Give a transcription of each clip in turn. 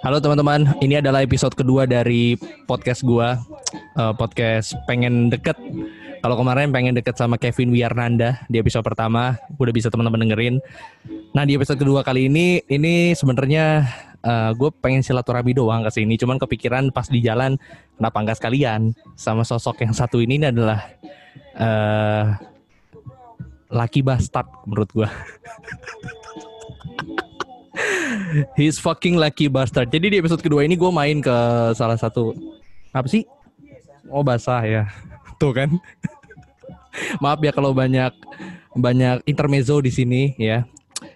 Halo teman-teman, ini adalah episode kedua dari podcast gua, uh, podcast pengen deket. Kalau kemarin pengen deket sama Kevin Wiarnanda di episode pertama, udah bisa teman-teman dengerin. Nah di episode kedua kali ini, ini sebenarnya uh, gue pengen silaturahmi doang ke sini. Cuman kepikiran pas di jalan, kenapa nggak sekalian sama sosok yang satu ini, ini adalah uh, laki bastard menurut gue. He's fucking lucky bastard. Jadi di episode kedua ini gue main ke salah satu apa sih? Oh basah ya. Tuh kan. Maaf ya kalau banyak banyak intermezzo di sini ya.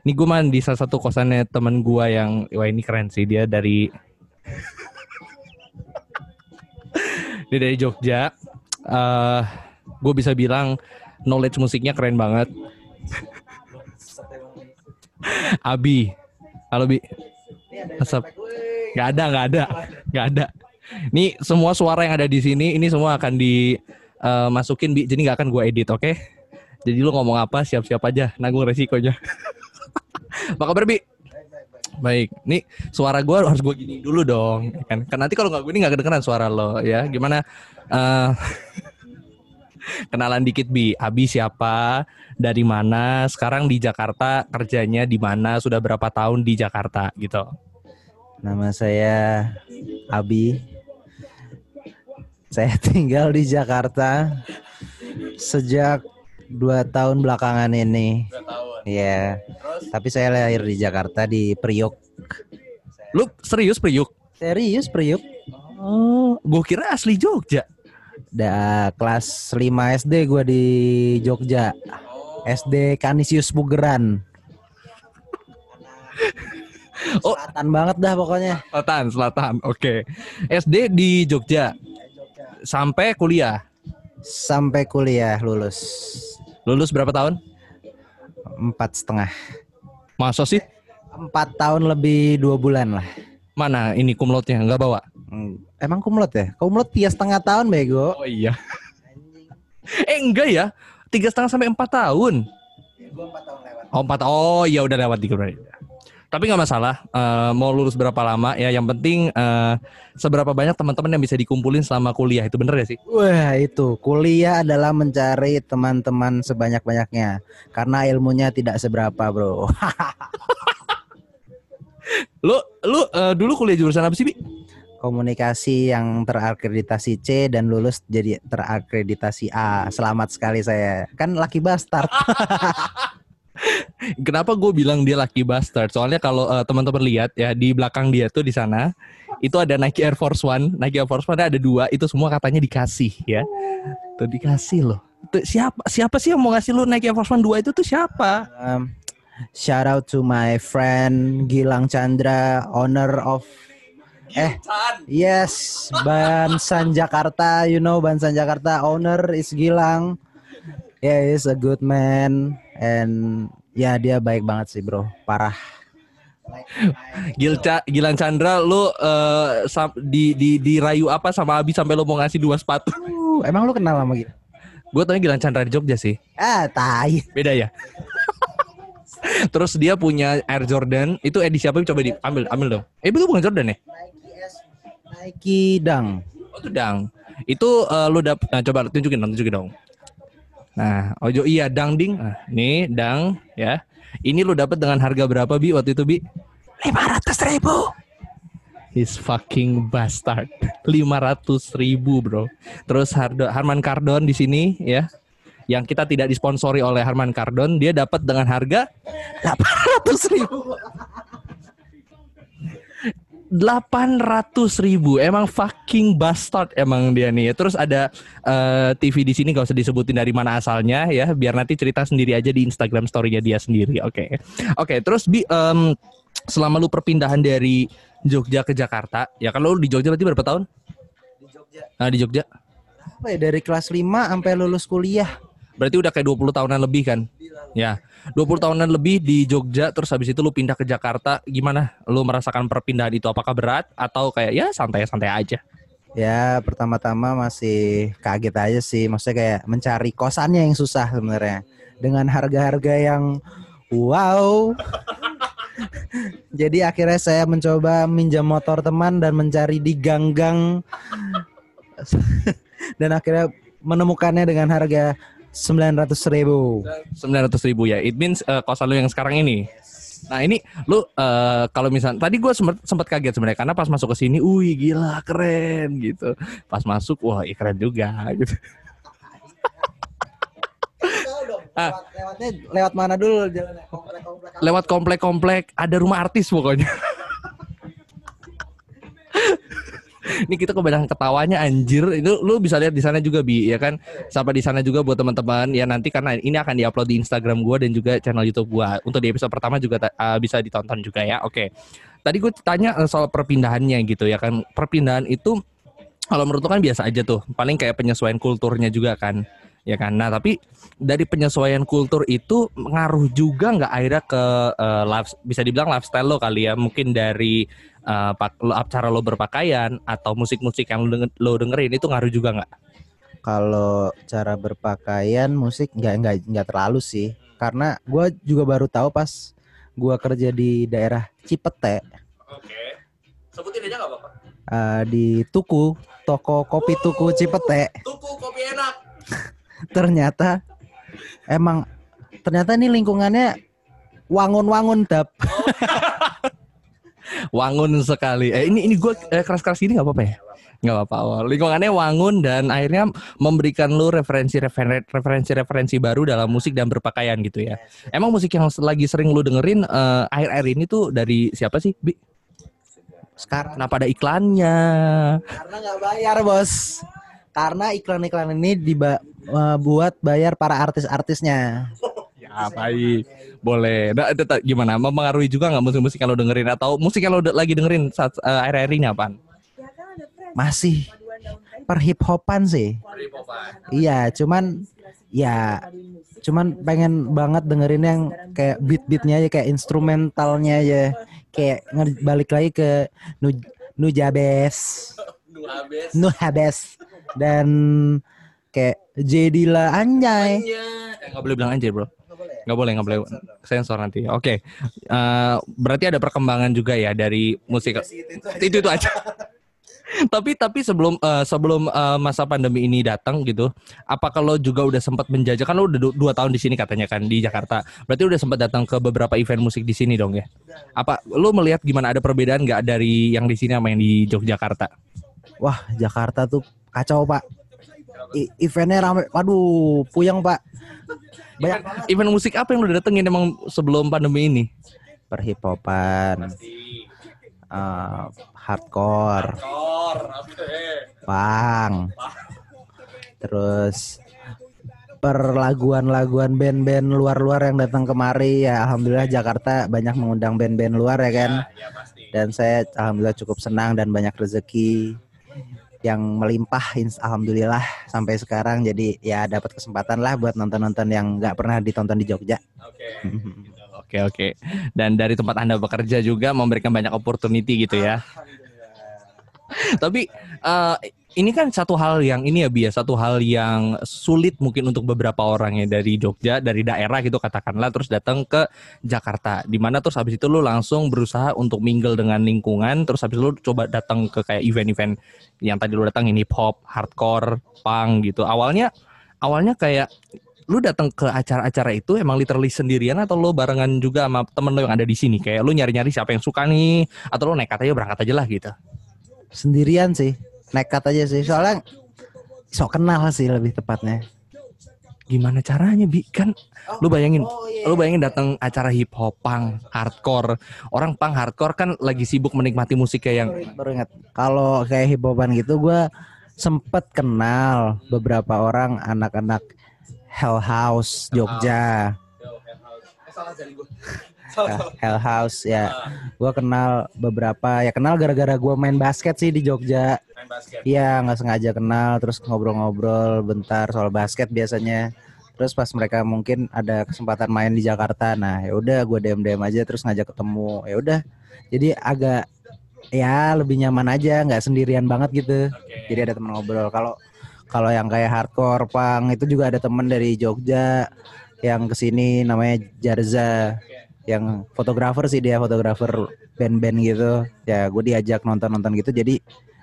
Ini gue main di salah satu kosannya teman gue yang wah ini keren sih dia dari dia dari Jogja. Uh, gue bisa bilang knowledge musiknya keren banget. Abi, Halo Bi. Asap. Gak ada, gak ada, gak ada. Ini semua suara yang ada di sini, ini semua akan dimasukin uh, Bi. Jadi gak akan gue edit, oke? Okay? Jadi lu ngomong apa, siap-siap aja, nanggung resikonya. apa kabar Bi? Baik, nih suara gue harus gue gini dulu dong, kan? Kan nanti kalau nggak gue ini nggak kedengeran suara lo, ya? Gimana? Uh, kenalan dikit Bi. Abi siapa? Dari mana? Sekarang di Jakarta kerjanya di mana? Sudah berapa tahun di Jakarta gitu? Nama saya Abi. Saya tinggal di Jakarta sejak dua tahun belakangan ini. Dua tahun. Iya. Tapi saya lahir di Jakarta di Priuk. Lu serius Priuk? Serius Priuk. Oh, gue kira asli Jogja. Da, kelas 5 SD gue di Jogja. SD Kanisius Bugeran. Oh, selatan banget dah pokoknya. Selatan, selatan. Oke. Okay. SD di Jogja. Sampai kuliah. Sampai kuliah lulus. Lulus berapa tahun? Empat setengah. Masa sih? Empat tahun lebih dua bulan lah. Mana ini kumlotnya? Nggak bawa? Hmm, emang kumlot ya? Kumlot tiga setengah tahun bego. Oh iya. eh enggak ya? Tiga setengah sampai empat tahun. Ya, gua empat tahun lewat. Oh empat. Oh iya udah lewat tiga berarti. Tapi nggak masalah. Uh, mau lulus berapa lama ya? Yang penting uh, seberapa banyak teman-teman yang bisa dikumpulin selama kuliah itu bener ya sih? Wah itu kuliah adalah mencari teman-teman sebanyak-banyaknya karena ilmunya tidak seberapa bro. lu lu uh, dulu kuliah jurusan apa sih bi? Komunikasi yang terakreditasi C dan lulus jadi terakreditasi A. Selamat sekali saya. Kan laki bastard. Kenapa gue bilang dia laki bastard? Soalnya kalau uh, teman-teman lihat ya di belakang dia tuh di sana itu ada Nike Air Force One. Nike Air Force One ada dua. Itu semua katanya dikasih ya. Tuh dikasih loh. Tuh, siapa siapa sih yang mau ngasih lu Nike Air Force One dua itu tuh siapa? Um, shout out to my friend Gilang Chandra, owner of Eh, yes, Bansan Jakarta, you know Bansan Jakarta owner is Gilang. Yeah, he's a good man and ya dia baik banget sih, bro. Parah. Gilca, Gilang Chandra, lu uh, di, di dirayu apa sama Abi sampai lu mau ngasih dua sepatu? Uh, emang lu kenal sama gitu? Gue tanya Gilang Chandra di Jogja sih. Ah, tai. Beda ya? Terus dia punya Air Jordan, itu edisi apa? Coba diambil, ambil dong. Eh, itu bukan Jordan ya? Nike Dang. Oh itu Dang. Itu uh, lu dap nah, coba tunjukin dong, tunjukin dong. Nah, ojo iya Dang ding. Nah, nih Dang ya. Ini lu dapat dengan harga berapa Bi waktu itu Bi? 500 ribu. His fucking bastard. 500 ribu bro. Terus Hardo, Harman Kardon di sini ya. Yang kita tidak disponsori oleh Harman Kardon, dia dapat dengan harga 800 ribu. 800 ribu. Emang fucking bastard emang dia nih. Terus ada uh, eh, TV di sini gak usah disebutin dari mana asalnya ya. Biar nanti cerita sendiri aja di Instagram storynya dia sendiri oke. Okay. oke okay, terus bi um, selama lu perpindahan dari Jogja ke Jakarta ya kalau lu di Jogja berarti berapa tahun? Di Jogja. Nah di Jogja. Apa ya dari kelas 5 sampai lulus kuliah berarti udah kayak 20 tahunan lebih kan? Ya 20 tahunan lebih di Jogja terus habis itu lu pindah ke Jakarta gimana? Lu merasakan perpindahan itu apakah berat atau kayak ya santai-santai aja? Ya pertama-tama masih kaget aja sih maksudnya kayak mencari kosannya yang susah sebenarnya. Dengan harga-harga yang wow. Jadi akhirnya saya mencoba minjam motor teman dan mencari di gang-gang. Dan akhirnya menemukannya dengan harga 900 ribu. 900 ribu ya. It means uh, kosan lu yang sekarang ini. Nah ini lu uh, kalau misalnya tadi gue sempat sempat kaget sebenarnya karena pas masuk ke sini, wih gila keren gitu. Pas masuk, wah iya keren juga gitu. Ah. Lewatnya lewat mana dulu jalannya? Lewat komplek-komplek, ada rumah artis pokoknya. Ini kita kebanyakan ketawanya anjir. Itu lu bisa lihat di sana juga bi, ya kan? Sampai di sana juga buat teman-teman ya nanti karena ini akan diupload di Instagram gua dan juga channel YouTube gua. Untuk di episode pertama juga uh, bisa ditonton juga ya. Oke. Tadi gue tanya eh, soal perpindahannya gitu ya kan. Perpindahan itu kalau menurut kan biasa aja tuh. Paling kayak penyesuaian kulturnya juga kan ya kan. Nah tapi dari penyesuaian kultur itu ngaruh juga nggak akhirnya ke uh, life, bisa dibilang lifestyle lo kali ya. Mungkin dari uh, cara lo berpakaian atau musik-musik yang lo, lo dengerin itu ngaruh juga nggak? Kalau cara berpakaian musik nggak nggak nggak terlalu sih, karena gue juga baru tahu pas gue kerja di daerah Cipete. Oke. Sebutin aja nggak apa-apa. Uh, di Tuku, toko kopi Tuku Cipete. Tuku kopi enak. Ternyata emang ternyata ini lingkungannya wangun-wangun tap. wangun sekali. Eh ini ini gue eh, keras-keras ini nggak apa-apa ya? Nggak apa-apa. Oh, lingkungannya wangun dan akhirnya memberikan lu referensi referensi referensi baru dalam musik dan berpakaian gitu ya. Emang musik yang lagi sering lu dengerin uh, akhir-akhir ini tuh dari siapa sih, Bi? Sekarang. Kenapa ada iklannya? Karena nggak bayar bos. Karena iklan-iklan ini diba uh, buat bayar para artis-artisnya. Ya baik, boleh. Nah, itu gimana? Mempengaruhi juga nggak musik-musik kalau dengerin atau musik lo lagi dengerin saat uh, akhir-akhir ini apaan? Masih per hip hopan sih. Iya, cuman ya cuman pengen banget dengerin yang kayak beat-beatnya aja kayak instrumentalnya aja kayak balik lagi ke nu Nujabes Nuhabes dan kayak jadilah anjay. Eh, nggak boleh bilang anjay bro. Nggak boleh, nggak boleh. Sensor nanti. Oke. Okay. Uh, eh, berarti ada perkembangan juga ya dari musik. Itu itu aja. tapi tapi sebelum uh, sebelum uh, masa pandemi ini datang gitu, apa kalau juga udah sempat menjajah kan lo udah dua tahun di sini katanya kan di Jakarta. Berarti udah sempat datang ke beberapa event musik di sini dong ya. Apa lo melihat gimana ada perbedaan nggak dari yang di sini sama yang di Yogyakarta? Wah, Jakarta tuh kacau, Pak I eventnya rame. Waduh, puyeng pak. Banyak event, event musik apa yang lu datengin emang sebelum pandemi ini? Perhipopan, uh, hardcore, hardcore okay. pang, terus perlaguan-laguan band-band luar-luar yang datang kemari ya alhamdulillah Jakarta banyak mengundang band-band luar ya kan ya, ya, dan saya alhamdulillah cukup senang dan banyak rezeki yang melimpah alhamdulillah sampai sekarang jadi ya dapat kesempatan lah buat nonton-nonton yang nggak pernah ditonton di Jogja. Oke. Oke oke. Dan dari tempat Anda bekerja juga memberikan banyak opportunity gitu ya. Tapi uh, ini kan satu hal yang ini ya biasa satu hal yang sulit mungkin untuk beberapa orang ya dari Jogja dari daerah gitu katakanlah terus datang ke Jakarta. Di mana terus habis itu lu langsung berusaha untuk mingle dengan lingkungan terus habis itu lu coba datang ke kayak event-event yang tadi lu datang ini hip hop hardcore punk gitu. Awalnya awalnya kayak lu datang ke acara-acara itu emang literally sendirian atau lu barengan juga sama temen lu yang ada di sini? Kayak lu nyari-nyari siapa yang suka nih atau lu nekat aja berangkat aja lah gitu. Sendirian sih nekat aja sih soalnya sok kenal sih lebih tepatnya. Gimana caranya bi? Kan oh, lu bayangin oh, iya. lu bayangin datang acara hip hop punk hardcore. Orang punk hardcore kan lagi sibuk menikmati musik kayak yang baru ingat. Kalau kayak hip hopan gitu gue sempet kenal beberapa orang anak-anak Hell House Jogja. Hell House ya. Gue kenal beberapa ya kenal gara-gara gue main basket sih di Jogja. Iya nggak sengaja kenal terus ngobrol-ngobrol bentar soal basket biasanya. Terus pas mereka mungkin ada kesempatan main di Jakarta, nah ya udah gue dm dm aja terus ngajak ketemu. Ya udah, jadi agak ya lebih nyaman aja, nggak sendirian banget gitu. Okay. Jadi ada teman ngobrol. Kalau kalau yang kayak hardcore pang itu juga ada teman dari Jogja yang ke sini namanya Jarza. Yang fotografer sih dia fotografer band-band gitu. Ya gue diajak nonton-nonton gitu. Jadi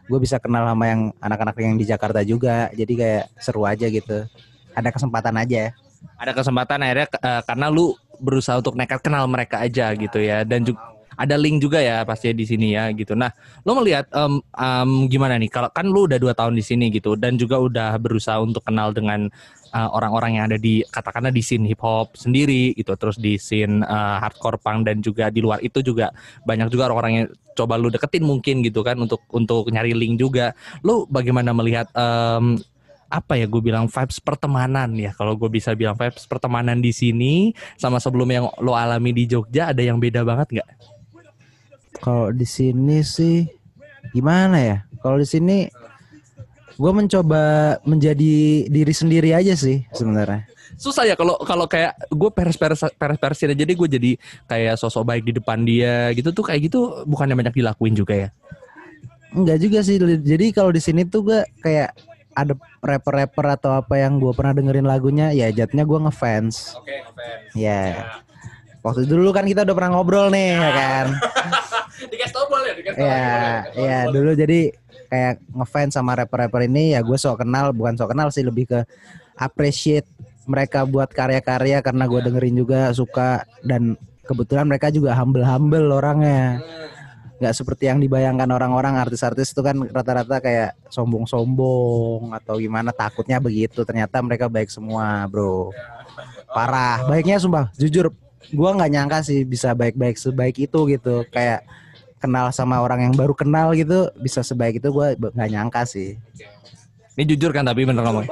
gue bisa kenal sama yang anak-anak yang di Jakarta juga. Jadi kayak seru aja gitu. Ada kesempatan aja ada kesempatan akhirnya uh, karena lu berusaha untuk nekat kenal mereka aja gitu ya. Dan juga ada link juga ya pasti di sini ya gitu. Nah, lo melihat um, um, gimana nih? Kalau kan lu udah dua tahun di sini gitu dan juga udah berusaha untuk kenal dengan uh, orang-orang yang ada di katakanlah di scene hip hop sendiri gitu, terus di scene uh, hardcore punk dan juga di luar itu juga banyak juga orang-orang yang coba lu deketin mungkin gitu kan untuk untuk nyari link juga. Lu bagaimana melihat um, apa ya gue bilang vibes pertemanan ya kalau gue bisa bilang vibes pertemanan di sini sama sebelum yang lo alami di Jogja ada yang beda banget nggak? Kalau di sini sih gimana ya? Kalau di sini gue mencoba menjadi diri sendiri aja sih sebenarnya. Susah ya kalau kalau kayak gue peres peres peres peresin aja jadi gue jadi kayak sosok baik di depan dia gitu tuh kayak gitu bukannya banyak dilakuin juga ya? Enggak juga sih. Jadi kalau di sini tuh gue kayak ada rapper-rapper atau apa yang gue pernah dengerin lagunya ya jatuhnya gue ngefans. Oke, okay, ngefans. Ya. Yeah. Yeah. Waktu dulu kan kita udah pernah ngobrol nih ya kan. dikasih tau boleh, dikasih tau. Ya, ya dulu jadi kayak ngefans sama rapper-rapper ini ya gue sok kenal bukan sok kenal sih lebih ke appreciate mereka buat karya-karya karena gue dengerin juga suka dan kebetulan mereka juga humble-humble orangnya. Nggak seperti yang dibayangkan orang-orang artis-artis itu kan rata-rata kayak sombong-sombong atau gimana takutnya begitu ternyata mereka baik semua bro. Parah. Baiknya sumpah jujur gua nggak nyangka sih bisa baik-baik sebaik itu gitu. Kayak kenal sama orang yang baru kenal gitu bisa sebaik itu gua nggak nyangka sih ini jujur kan tapi bener ngomong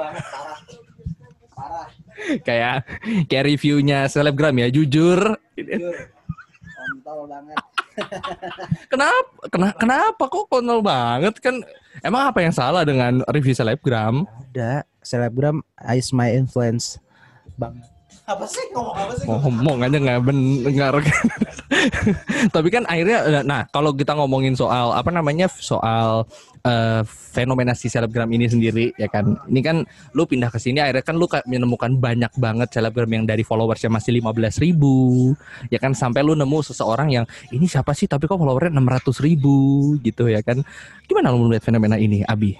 kayak kayak reviewnya selebgram ya jujur, jujur. banget kenapa? Kenapa? Kenapa kok konyol banget kan? Emang apa yang salah dengan review selebgram? Ada selebgram is my influence bang. Apa sih ngomong apa sih? Ngomong aja nggak benar. Tapi kan akhirnya, nah kalau kita ngomongin soal apa namanya soal uh, fenomena si selebgram ini sendiri ya kan. Ini kan lu pindah ke sini akhirnya kan lu menemukan banyak banget selebgram yang dari followersnya masih 15 ribu ya kan sampai lu nemu seseorang yang ini siapa sih tapi kok followernya 600 ribu gitu ya kan. Gimana lu melihat fenomena ini Abi?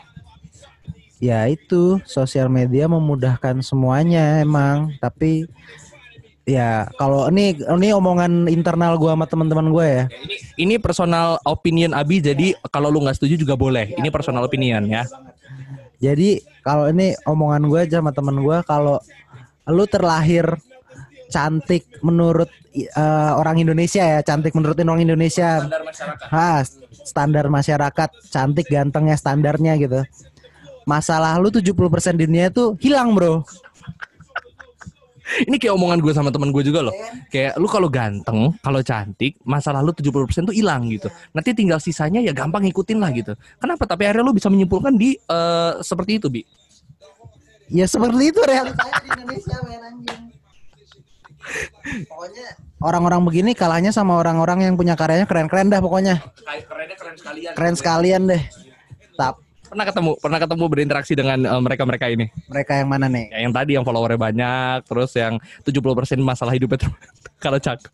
Ya itu sosial media memudahkan semuanya emang tapi Ya, kalau ini ini omongan internal gue sama teman-teman gue ya. Ini ini personal opinion Abi, jadi kalau lu nggak setuju juga boleh. Ini personal opinion ya. Jadi kalau ini omongan gue sama teman gue, kalau lu terlahir cantik menurut uh, orang Indonesia ya, cantik menurut orang Indonesia. Standar masyarakat. Ha, standar masyarakat, cantik gantengnya standarnya gitu. Masalah lu 70% dunia itu hilang, Bro ini kayak omongan gue sama teman gue juga loh. Kayak lu kalau ganteng, kalau cantik, masa lalu 70% tuh hilang gitu. Nanti tinggal sisanya ya gampang ngikutin lah gitu. Kenapa? Tapi akhirnya lu bisa menyimpulkan di uh, seperti itu, Bi. Ya seperti itu realitanya di Indonesia men anjing. Pokoknya orang-orang begini kalahnya sama orang-orang yang punya karyanya keren-keren dah pokoknya. Kerennya keren sekalian. Keren sekalian deh. Tapi pernah ketemu pernah ketemu berinteraksi dengan uh, mereka-mereka ini? Mereka yang mana nih? Ya, yang tadi yang followernya banyak terus yang 70% masalah hidupnya kalau cakep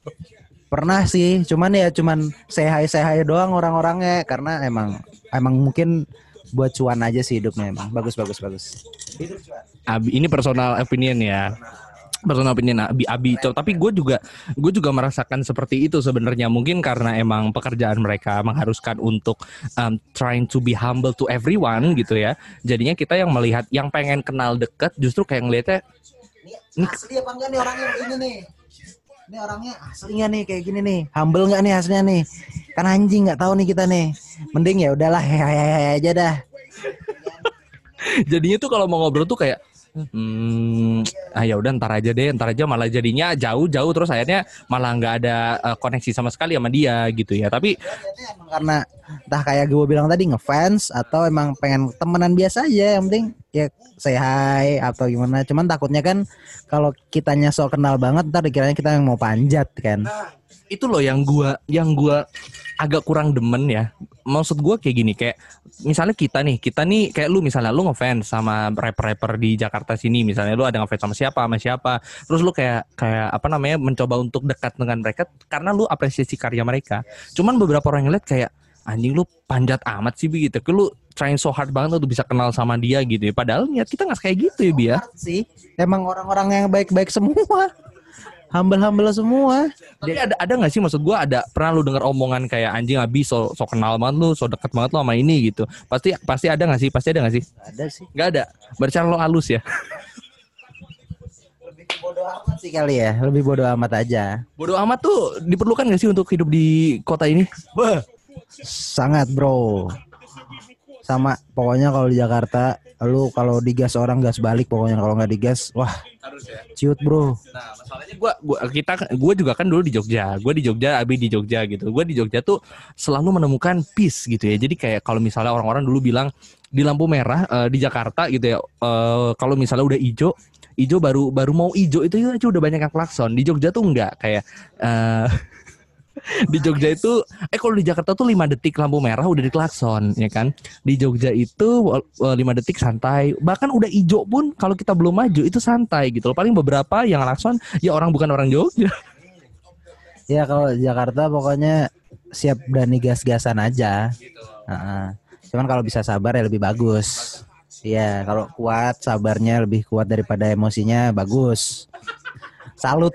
pernah sih cuman ya cuman sehat sehat doang orang-orangnya karena emang emang mungkin buat cuan aja sih hidupnya emang. Bagus bagus bagus. Ini personal opinion ya personal opinion Abi Abi tapi gue juga gue juga merasakan seperti itu sebenarnya. Mungkin karena emang pekerjaan mereka mengharuskan untuk um, trying to be humble to everyone gitu ya. Jadinya kita yang melihat yang pengen kenal deket justru kayak ngelihatnya ini asli apa enggak nih orangnya ini nih? Ini orangnya aslinya nih kayak gini nih. Humble nggak nih aslinya nih? Kan anjing nggak tahu nih kita nih. Mending ya udahlah hehehe aja dah. Jadinya tuh kalau mau ngobrol tuh kayak Hmm, ah ya udah ntar aja deh, ntar aja malah jadinya jauh-jauh terus akhirnya malah nggak ada uh, koneksi sama sekali sama dia gitu ya. Tapi emang karena entah kayak gue bilang tadi ngefans atau emang pengen temenan biasa aja yang penting ya say hi atau gimana. Cuman takutnya kan kalau kitanya so kenal banget ntar dikiranya kita yang mau panjat kan. Nah, itu loh yang gua yang gua agak kurang demen ya. Maksud gua kayak gini, kayak misalnya kita nih, kita nih kayak lu misalnya lu ngefans sama rapper-rapper di Jakarta sini, misalnya lu ada ngefans sama siapa sama siapa, terus lu kayak kayak apa namanya mencoba untuk dekat dengan mereka karena lu apresiasi karya mereka. Cuman beberapa orang yang lihat kayak anjing lu panjat amat sih begitu. Lu trying so hard banget untuk bisa kenal sama dia gitu ya. Padahal niat kita nggak kayak gitu ya, Bi ya. sih emang orang-orang yang baik-baik semua humble-humble semua Tapi ada ada nggak sih maksud gua ada pernah lu dengar omongan kayak anjing abi so, so kenal banget lu, so deket banget lu sama ini gitu. Pasti pasti ada nggak sih? Pasti ada nggak sih? ada sih Nggak ada. Berarti lo halus ya. lebih bodoh amat sih kali ya lebih bodoh amat aja Bodoh amat tuh diperlukan nggak sih untuk hidup di kota ini? sangat bro sama pokoknya kalau di Jakarta lu kalau digas orang gas balik pokoknya kalau nggak digas wah Harus ya. ciut bro Nah, masalahnya gua gua kita gua juga kan dulu di Jogja. Gua di Jogja, Abi di Jogja gitu. Gua di Jogja tuh selalu menemukan peace gitu ya. Jadi kayak kalau misalnya orang-orang dulu bilang di lampu merah eh, di Jakarta gitu ya. eh, kalau misalnya udah hijau, hijau baru baru mau hijau itu aja udah banyak yang klakson. Di Jogja tuh enggak kayak eh, di Jogja itu eh kalau di Jakarta tuh 5 detik lampu merah udah diklakson ya kan? Di Jogja itu eh, 5 detik santai. Bahkan udah hijau pun kalau kita belum maju itu santai gitu loh. Paling beberapa yang klakson ya orang bukan orang Jogja. Ya kalau Jakarta pokoknya siap berani gas-gasan aja. Heeh. cuman kalau bisa sabar ya lebih bagus. Iya, kalau kuat sabarnya lebih kuat daripada emosinya bagus. Salut,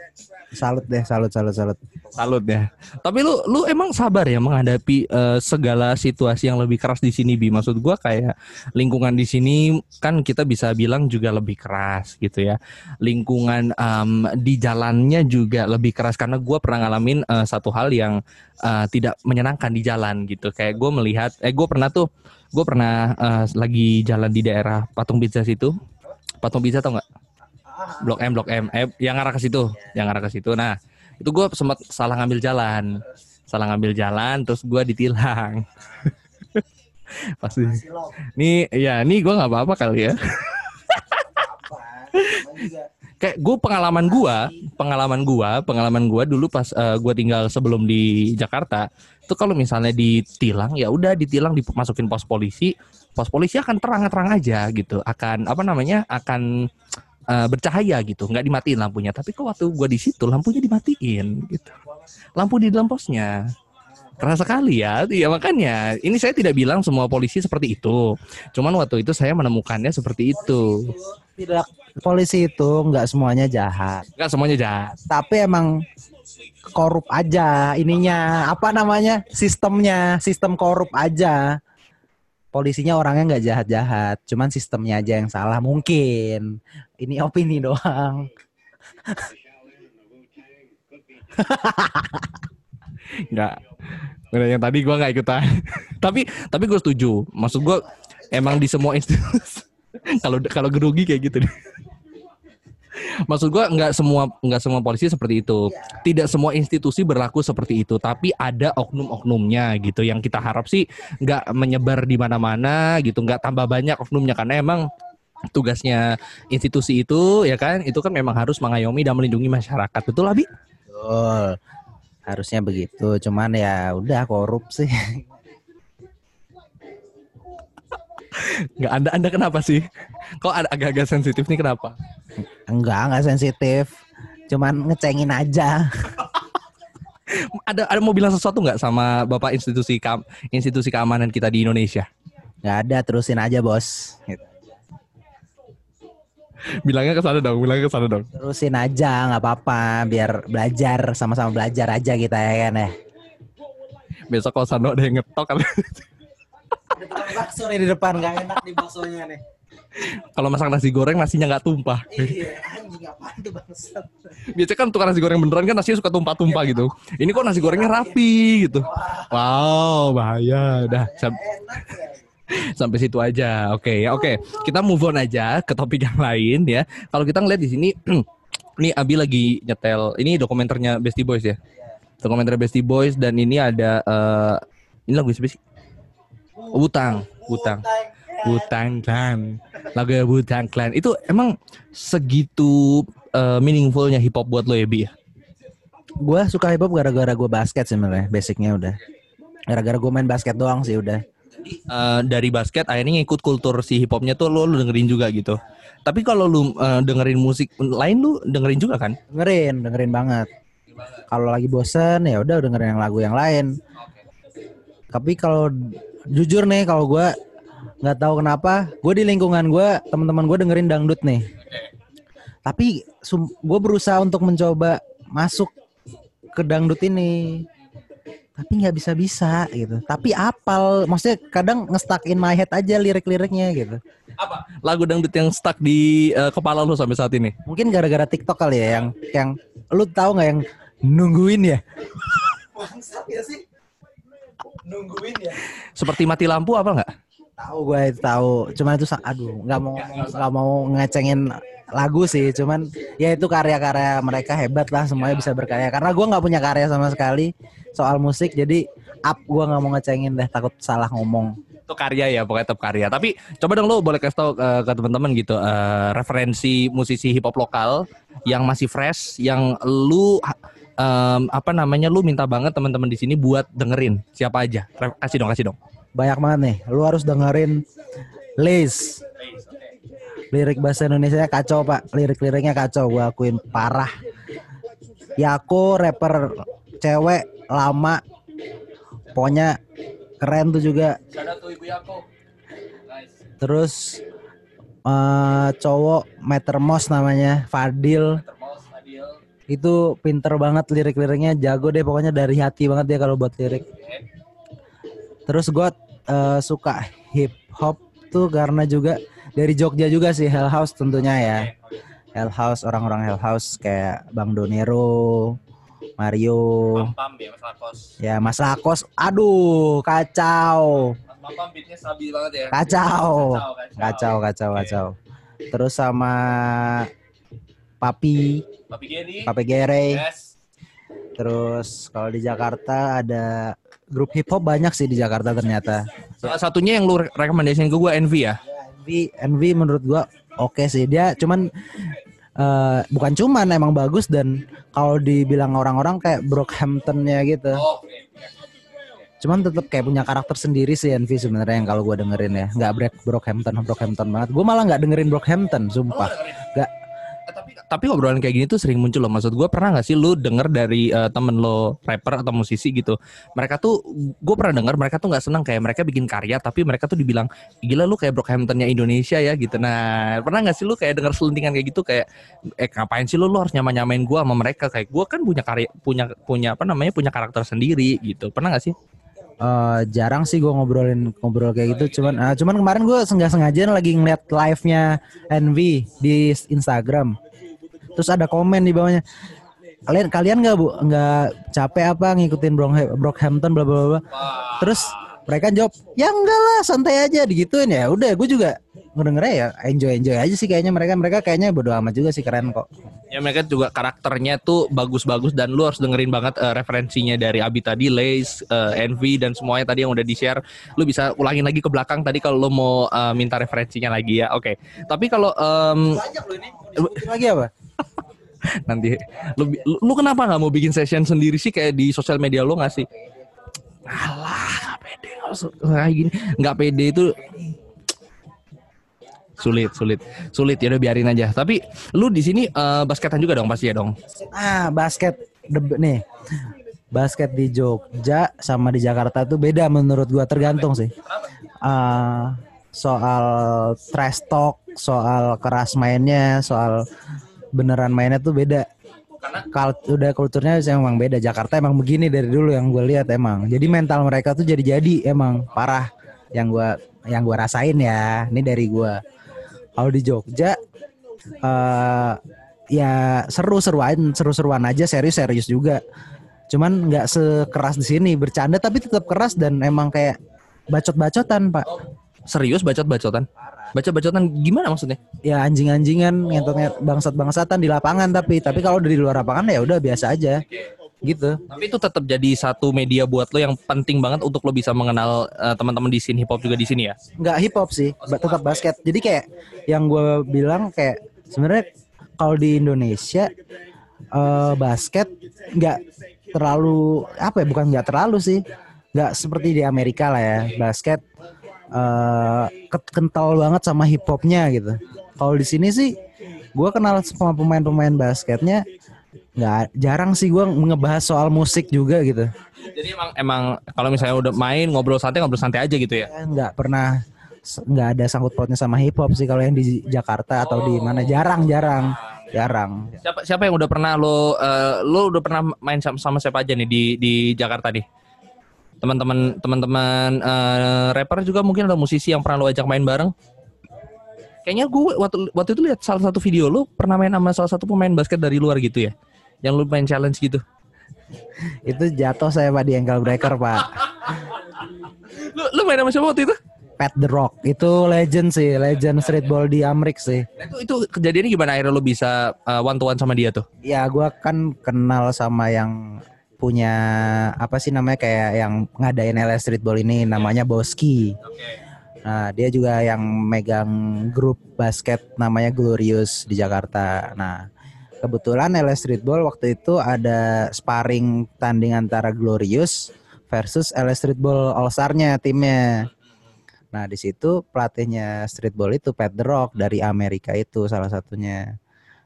salut deh, salut, salut, salut. Salut ya. Tapi lu lu emang sabar ya menghadapi eh, segala situasi yang lebih keras di sini bi? Maksud gua kayak lingkungan di sini kan kita bisa bilang juga lebih keras gitu ya. Lingkungan em, di jalannya juga lebih keras karena gua pernah ngalamin eh, satu hal yang eh, tidak menyenangkan di jalan gitu. Kayak gue melihat eh gue pernah tuh gue pernah eh, lagi jalan di daerah patung pizza situ. Patung pizza tau nggak? Blok M blok M. Eh yang arah ke situ yang arah ke situ. Nah itu gue sempat salah ngambil jalan. Salah ngambil jalan terus gue ditilang. Pasti nih ya nih gue nggak apa-apa kali ya. Kayak gue pengalaman gue pengalaman gue pengalaman gue dulu pas gue tinggal sebelum di Jakarta itu kalau misalnya ditilang ya udah ditilang dimasukin pos polisi pos polisi akan terang-terang aja gitu akan apa namanya akan eh, bercahaya gitu nggak dimatiin lampunya. Tapi kok waktu gue di situ lampunya dimatiin gitu. Lampu di dalam posnya. Keras sekali ya. Iya makanya. Ini saya tidak bilang semua polisi seperti itu. Cuman waktu itu saya menemukannya seperti itu. Tidak, polisi itu nggak semuanya jahat, nggak semuanya jahat. Tapi emang korup aja ininya. Apa namanya? Sistemnya. Sistem korup aja polisinya orangnya nggak jahat-jahat cuman sistemnya aja yang salah mungkin. Ini opini doang. Nggak. Udah, yang tadi gua nggak ikutan. Tapi tapi gue setuju. Maksud gua emang di semua institusi kalau kalau gerugi kayak gitu deh. Maksud gua nggak semua nggak semua polisi seperti itu. Tidak semua institusi berlaku seperti itu tapi ada oknum-oknumnya gitu. Yang kita harap sih nggak menyebar di mana-mana gitu nggak tambah banyak oknumnya. Karena emang tugasnya institusi itu ya kan itu kan memang harus mengayomi dan melindungi masyarakat. Betul Abi? Betul. Harusnya begitu cuman ya udah korup sih nggak anda anda kenapa sih? Kok agak-agak sensitif nih kenapa? Enggak enggak sensitif. Cuman ngecengin aja. Ada ada mau bilang sesuatu nggak sama bapak institusi kam, institusi keamanan kita di Indonesia? Nggak ada terusin aja bos. Gitu. bilangnya ke sana dong bilangnya ke sana dong. Terusin aja nggak apa-apa. Biar belajar sama-sama belajar aja kita ya kan ya. Besok kalau sana ada yang ngetok kan ada tukang bakso nih di depan nggak enak nih baksonya nih. Kalau masak nasi goreng nasinya nggak tumpah. Iya anjing apaan tuh bangsat? Biasanya kan tukang nasi goreng beneran kan nasinya suka tumpah-tumpah gitu. Ini kok nasi gorengnya rapi gitu. Wow bahaya. Dah sam- ya. sampai situ aja. Oke ya oke. Kita move on aja ke topik yang lain ya. Kalau kita ngeliat di sini ini Abi lagi nyetel. Ini dokumenternya Bestie Boys ya. Dokumenter Bestie Boys dan ini ada eh, ini lagu siapa sih Wutang Wutang Wutang Clan. Lagu Wutang Clan. Itu emang segitu eh, meaningfulnya hip hop buat lo ya Bi ya? Gue suka hip hop gara-gara gue basket sebenarnya basicnya udah. Gara-gara gue main basket doang sih udah. Eh, dari basket akhirnya ngikut kultur si hip hopnya tuh lu, lu dengerin juga gitu. Tapi kalau lu eh, dengerin musik lain lu dengerin juga kan? dengerin dengerin banget. Kalau lagi bosen ya udah dengerin yang lagu yang lain. Tapi kalau jujur nih kalau gue nggak tahu kenapa gue di lingkungan gue teman-teman gue dengerin dangdut nih. Tapi gue berusaha untuk mencoba masuk ke dangdut ini. Tapi nggak bisa bisa gitu. Tapi apal maksudnya kadang ngestak in my head aja lirik-liriknya gitu. Apa? Lagu dangdut yang stuck di eh, kepala lu sampai saat ini? mungkin gara-gara TikTok kali ya yang yang lu tahu nggak yang nungguin ya Seperti mati lampu apa enggak? tahu gue itu tahu. Cuman itu aduh nggak mau nggak mau ngecengin lagu sih. Cuman ya itu karya-karya mereka hebat lah semuanya bisa berkarya. Karena gue nggak punya karya sama sekali soal musik jadi up gue nggak mau ngecengin deh takut salah ngomong. Itu karya ya, pokoknya tetap karya. Tapi coba dong lu boleh kasih tau eh, ke teman-teman gitu eh, referensi musisi hip hop lokal yang masih fresh, yang lu em, apa namanya lu minta banget teman-teman di sini buat dengerin. Siapa aja? Kasih dong, kasih dong. banyak banget nih. Lu harus dengerin Lace lirik bahasa Indonesia kacau pak. Lirik-liriknya kacau gue akuin. Parah. Yako rapper cewek lama. Pokoknya keren tuh juga. Terus eh cowok Metermos namanya. Fadil itu pinter banget lirik-liriknya jago deh pokoknya dari hati banget dia kalau buat lirik. Terus gue suka hip hop tuh karena juga dari Jogja juga sih Hell House tentunya ya. Hell House orang-orang Hell House kayak Bang Donero Mario. Pam ya Mas Lakos. ya Mas Lakos aduh kacau. Mas Pam beatnya stabil banget ya. kacau. Kacau kacau. Kacau. Terus sama Papi Papi Geri. Papi Yes. terus kalau di Jakarta ada grup hip hop banyak sih di Jakarta ternyata. Salah satunya yang lu re- rekomendasiin ke gue Envy ya. Envy. Envy menurut gua oke sih. Dia cuman eh, bukan cuman emang bagus dan kalau dibilang orang-orang kayak Brockhamptonnya gitu. Oh, cuman tetap kayak punya karakter sendiri sih Envy sebenarnya yang kalau gua dengerin ya. Nggak Brock Brockhampton Brockhampton banget. Gua malah nggak dengerin Brockhampton sumpah. Nggak tapi obrolan kayak gini tuh sering muncul loh. Maksud gue pernah gak sih lu denger dari eh, temen lo rapper atau musisi gitu. Mereka tuh gue pernah denger mereka tuh nggak senang kayak mereka bikin karya tapi mereka tuh dibilang gila lu kayak Brockhamptonnya Indonesia ya gitu. Nah pernah gak sih lu kayak denger selentingan kayak gitu kayak eh ngapain sih lu lu harus nyamain nyamain gue sama mereka kayak gue kan punya karya punya punya apa namanya punya karakter sendiri gitu. Pernah gak sih? Eh, jarang sih gua ngobrolin ngobrol kayak gitu cuman ah, cuman kemarin gue sengaja sengaja lagi ngeliat live nya Envy di Instagram terus ada komen di bawahnya. Kalian kalian nggak bu? Nggak capek apa ngikutin Brock- Brockhampton bla bla bla?" terus mereka jawab ya enggak lah santai aja digituin ya. Udah gue juga ngedengernya ya enjoy enjoy aja sih kayaknya mereka mereka kayaknya bodo amat juga sih keren kok Ya mereka juga karakternya tuh bagus-bagus dan lu harus dengerin banget eh, referensinya dari Abi tadi, Lace, eh, Envy dan semuanya tadi yang udah di-share. Lu bisa ulangin lagi ke belakang tadi kalau lu mau eh, minta referensinya lagi ya. Oke. Tapi kalau em, lagi apa nanti lu, lu, lu kenapa nggak mau bikin session sendiri sih kayak di sosial media lu nggak sih? Alah, nggak pede. Nggak pede itu sulit, sulit, sulit ya udah biarin aja. Tapi lu di sini eh, basketan juga dong pasti ya dong. Ah, basket nih. Basket di Jogja sama di Jakarta tuh beda menurut gua tergantung sih. Ah, soal trash talk, soal keras mainnya, soal beneran mainnya tuh beda. Kalau udah kulturnya sih emang beda. Jakarta emang begini dari dulu yang gue lihat emang. Jadi mental mereka tuh jadi-jadi emang parah. Yang gua yang gua rasain ya. Ini dari gua. Kalau di Jogja eh ya seru-seruan, seru-seruan aja, serius-serius juga. Cuman nggak sekeras di sini, bercanda tapi tetap keras dan emang kayak bacot-bacotan, Pak. Serius bacot-bacotan? Bacot-bacotan gimana maksudnya? Ya anjing-anjingan, ngentot bangsat-bangsatan di lapangan tapi tapi kalau dari luar lapangan ya udah biasa aja. Gitu. Tapi itu tetap jadi satu media buat lo yang penting banget untuk lo bisa mengenal eh, teman-teman di scene hip hop juga di sini ya. nggak hip hop sih, ba- tetap basket. Jadi kayak yang gue bilang kayak sebenarnya kalau di Indonesia eh, basket nggak terlalu apa ya bukan nggak terlalu sih nggak seperti di Amerika lah ya basket eh ket- kental banget sama hip hopnya gitu kalau di sini sih gue kenal sama pemain-pemain basketnya nggak jarang sih gue ngebahas soal musik juga gitu Jadi emang emang kalau misalnya udah main ngobrol santai ngobrol santai aja gitu ya. Saya nggak pernah nggak ada sangkut pautnya sama hip hop sih kalau yang di Jakarta atau di mana jarang jarang jarang Siapa siapa yang udah pernah lo eh, lo udah pernah main sama, sama siapa aja nih di di Jakarta nih? Teman-teman teman-teman eh, rapper juga mungkin ada musisi yang pernah lo ajak main bareng. Kayaknya gue waktu waktu itu lihat salah satu video lo pernah main sama salah satu pemain basket dari luar gitu ya. Yang lo main challenge gitu. itu jatuh saya pak di ankle breaker pak Lo lo main sama siapa waktu itu? Pat the Rock itu legend sih legend streetball di Amrik sih Nah, itu itu kejadiannya gimana akhirnya lo bisa one to one sama dia tuh? ya gua kan kenal sama yang punya apa sih namanya kayak yang ngadain LS streetball ini namanya Boski Nah, dia juga yang megang grup basket namanya Glorious di Jakarta. Nah, kebetulan LS Streetball waktu itu ada sparring tanding antara Glorious versus LS Streetball All Star-nya timnya. Nah, di situ pelatihnya streetball itu Pat The Rock dari Amerika itu salah satunya.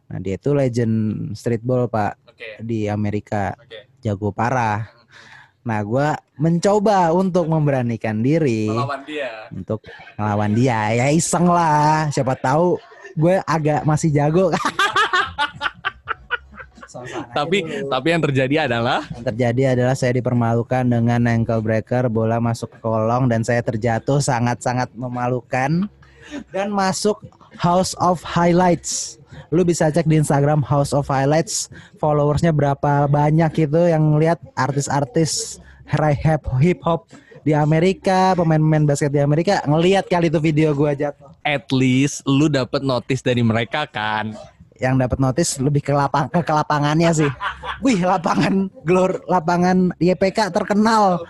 Nah, dia itu legend streetball, Pak, Oke. di Amerika. Oke. Jago parah. Nah, gua mencoba untuk memberanikan diri dia. untuk ngelawan dia ya iseng lah siapa tahu gue agak masih jago Tapi tapi yang terjadi adalah? Yang terjadi adalah saya dipermalukan dengan ankle breaker bola masuk ke kolong dan saya terjatuh sangat-sangat memalukan. Dan masuk House of Highlights. Lu bisa cek di Instagram House of Highlights followersnya berapa banyak itu yang lihat artis-artis hip hip hop di Amerika pemain-pemain basket di Amerika. Ngelihat kali itu video gua jatuh. At least lu dapet notice dari mereka kan. Yang dapat notice lebih ke lapang ke kelapangannya sih. Wih, lapangan glor lapangan YPK terkenal.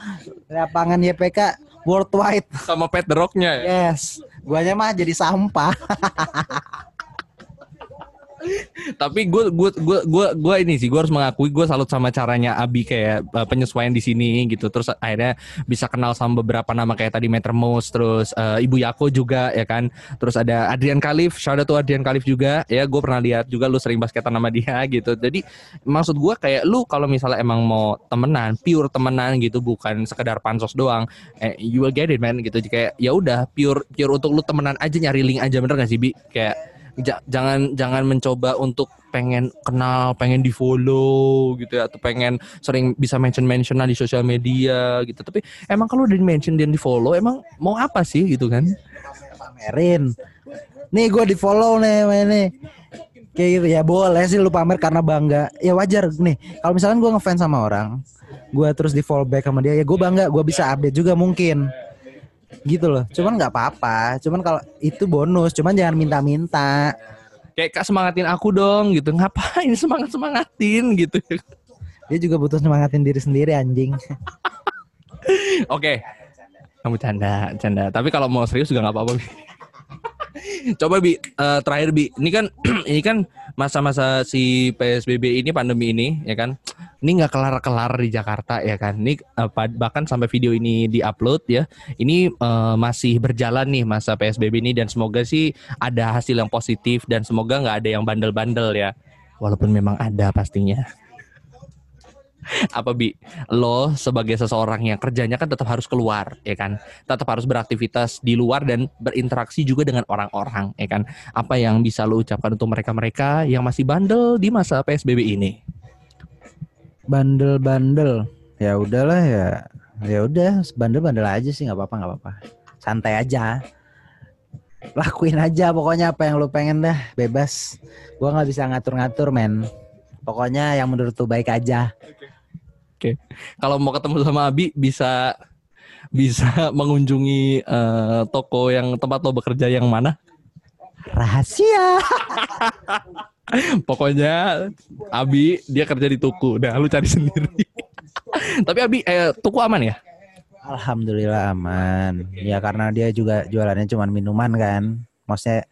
Lapangan YPK worldwide. Sama Pet The Rock-nya ya. Yes. Guanya mah jadi sampah. Tapi gue gue gue gue gue ini sih gue harus mengakui gue salut sama caranya Abi kayak uh, penyesuaian di sini gitu. Terus akhirnya bisa kenal sama beberapa nama kayak tadi Meter Mouse, terus uh, Ibu Yako juga ya kan. Terus ada Adrian Khalif, shout out to Adrian Khalif juga ya. Gue pernah lihat juga lu sering basketan sama dia gitu. Jadi maksud gue kayak lu kalau misalnya emang mau temenan, pure temenan gitu bukan sekedar pansos doang, eh, you will get it man gitu. Kayak ya udah pure pure untuk lu temenan aja nyari link aja bener gak sih Bi? Kayak Ja- jangan jangan mencoba untuk pengen kenal, pengen di follow gitu ya, atau pengen sering bisa mention mention di sosial media gitu. Tapi emang kalau di mention dan di follow, emang mau apa sih gitu kan? Pamerin. Nih gue di follow nih ini. Kayak gitu ya boleh sih lu pamer karena bangga. Ya wajar nih. Kalau misalkan gue ngefans sama orang, gue terus di follow back sama dia ya gue bangga. Gue bisa update juga mungkin. Gitu loh. Cuman nggak apa-apa. Cuman kalau itu bonus. Cuman jangan minta-minta. Kayak kak semangatin aku dong gitu. Ngapain semangat semangatin gitu? Dia juga butuh semangatin diri sendiri anjing. Oke. Kamu canda, canda. Tapi kalau mau serius juga nggak apa-apa. Coba bi, eh, terakhir bi. Ini kan, ini kan masa-masa si PSBB ini pandemi ini, ya kan? Ini nggak kelar-kelar di Jakarta, ya kan? Ini eh, bahkan sampai video ini diupload ya. Ini eh, masih berjalan nih masa PSBB ini dan semoga sih ada hasil yang positif dan semoga nggak ada yang bandel-bandel ya. Walaupun memang ada pastinya apa bi lo sebagai seseorang yang kerjanya kan tetap harus keluar ya kan tetap harus beraktivitas di luar dan berinteraksi juga dengan orang-orang ya kan apa yang bisa lo ucapkan untuk mereka-mereka yang masih bandel di masa PSBB ini Bandel-bandel. Ya udahlah ya. Ya udah, bandel-bandel aja sih nggak apa-apa nggak apa-apa. Santai aja. Lakuin aja pokoknya apa yang lu pengen dah, bebas. Gua nggak bisa ngatur-ngatur, men. Pokoknya yang menurut lu baik aja. Kalau mau ketemu sama Abi bisa bisa mengunjungi eh, toko yang tempat lo bekerja yang mana Rahasia. pokoknya Abi dia kerja di tuku udah lu cari sendiri tapi Abi eh, tuku aman ya Alhamdulillah aman. Ya karena dia juga jualannya cuma minuman kan. Maksudnya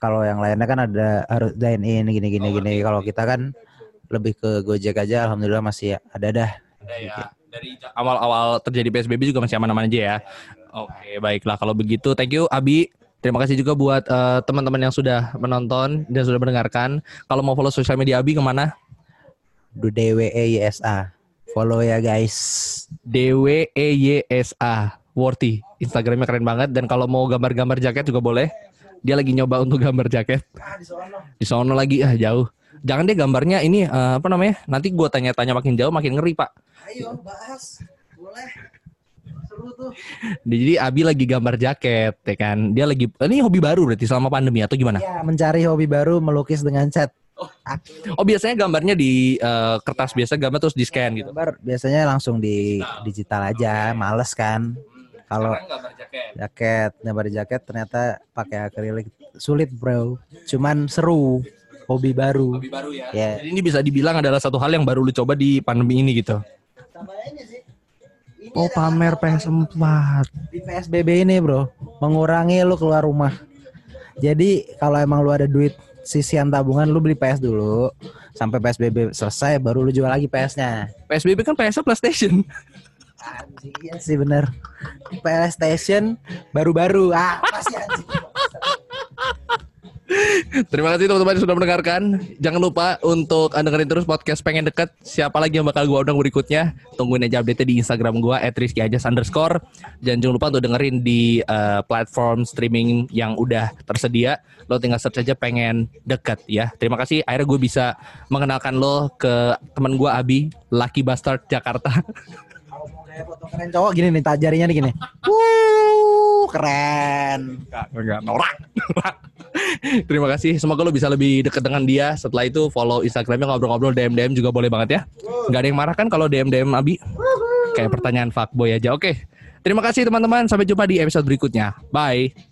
kalau yang lainnya kan ada harus dine in gini gini gini. Kalau kita kan lebih ke Gojek aja alhamdulillah masih ada dah. Ada ya. Dari awal-awal terjadi PSBB juga masih aman-aman aja ya. Oke, baiklah kalau begitu thank you Abi. Terima kasih juga buat eh, teman-teman yang sudah menonton dan sudah mendengarkan. Kalau mau follow sosial media Abi ke mana? DWEYSA. Follow ya guys. D W E Y S A Worthy. Instagramnya keren banget dan kalau mau gambar-gambar jaket juga boleh. Dia lagi nyoba untuk gambar jaket. Di sono lagi ah jauh. Jangan deh gambarnya ini eh, apa namanya? Nanti gua tanya-tanya makin jauh makin ngeri, Pak. Ayo bahas. Boleh. Seru tuh. Jadi Abi lagi gambar jaket, ya kan? Dia lagi ini hobi baru berarti selama pandemi atau gimana? Ya, mencari hobi baru melukis dengan cat. Oh biasanya gambarnya di eh, kertas biasa gambar terus di scan gitu. Gambar biasanya langsung di digital aja, males kan. Kalau gambar jaket. jaket, gambar jaket ternyata pakai akrilik sulit, Bro. Cuman seru, hobi baru. Hobi baru ya. Ya. Jadi ini bisa dibilang adalah satu hal yang baru lu coba di pandemi ini gitu. Oh pamer PS4. Di PSBB ini, Bro, mengurangi lu keluar rumah. Jadi kalau emang lu ada duit sisian tabungan lu beli PS dulu sampai PSBB selesai baru lu jual lagi PS-nya. PSBB kan PS PlayStation. Anjing iya sih bener. PlayStation baru-baru. Ah, anjing. Terima kasih teman-teman yang sudah mendengarkan. Jangan lupa untuk dengerin terus podcast pengen deket. Siapa lagi yang bakal gua undang berikutnya? Tungguin aja update di Instagram gua @rizkyajas underscore. Dan jangan lupa untuk dengerin di uh, platform streaming yang udah tersedia. Lo tinggal search aja pengen deket ya. Terima kasih. Akhirnya gue bisa mengenalkan lo ke teman gua Abi, Lucky Bastard Jakarta. Kalau mau gaya foto keren cowok gini nih, tak jarinya nih gini. Wuh, keren. Enggak, enggak, norak. norak. Terima kasih. Semoga lo bisa lebih deket dengan dia. Setelah itu follow Instagramnya ngobrol-ngobrol DM DM juga boleh banget ya. Nggak ada yang marah kan kalau DM DM Abi? Kayak pertanyaan fuckboy aja. Oke. Terima kasih teman-teman. Sampai jumpa di episode berikutnya. Bye.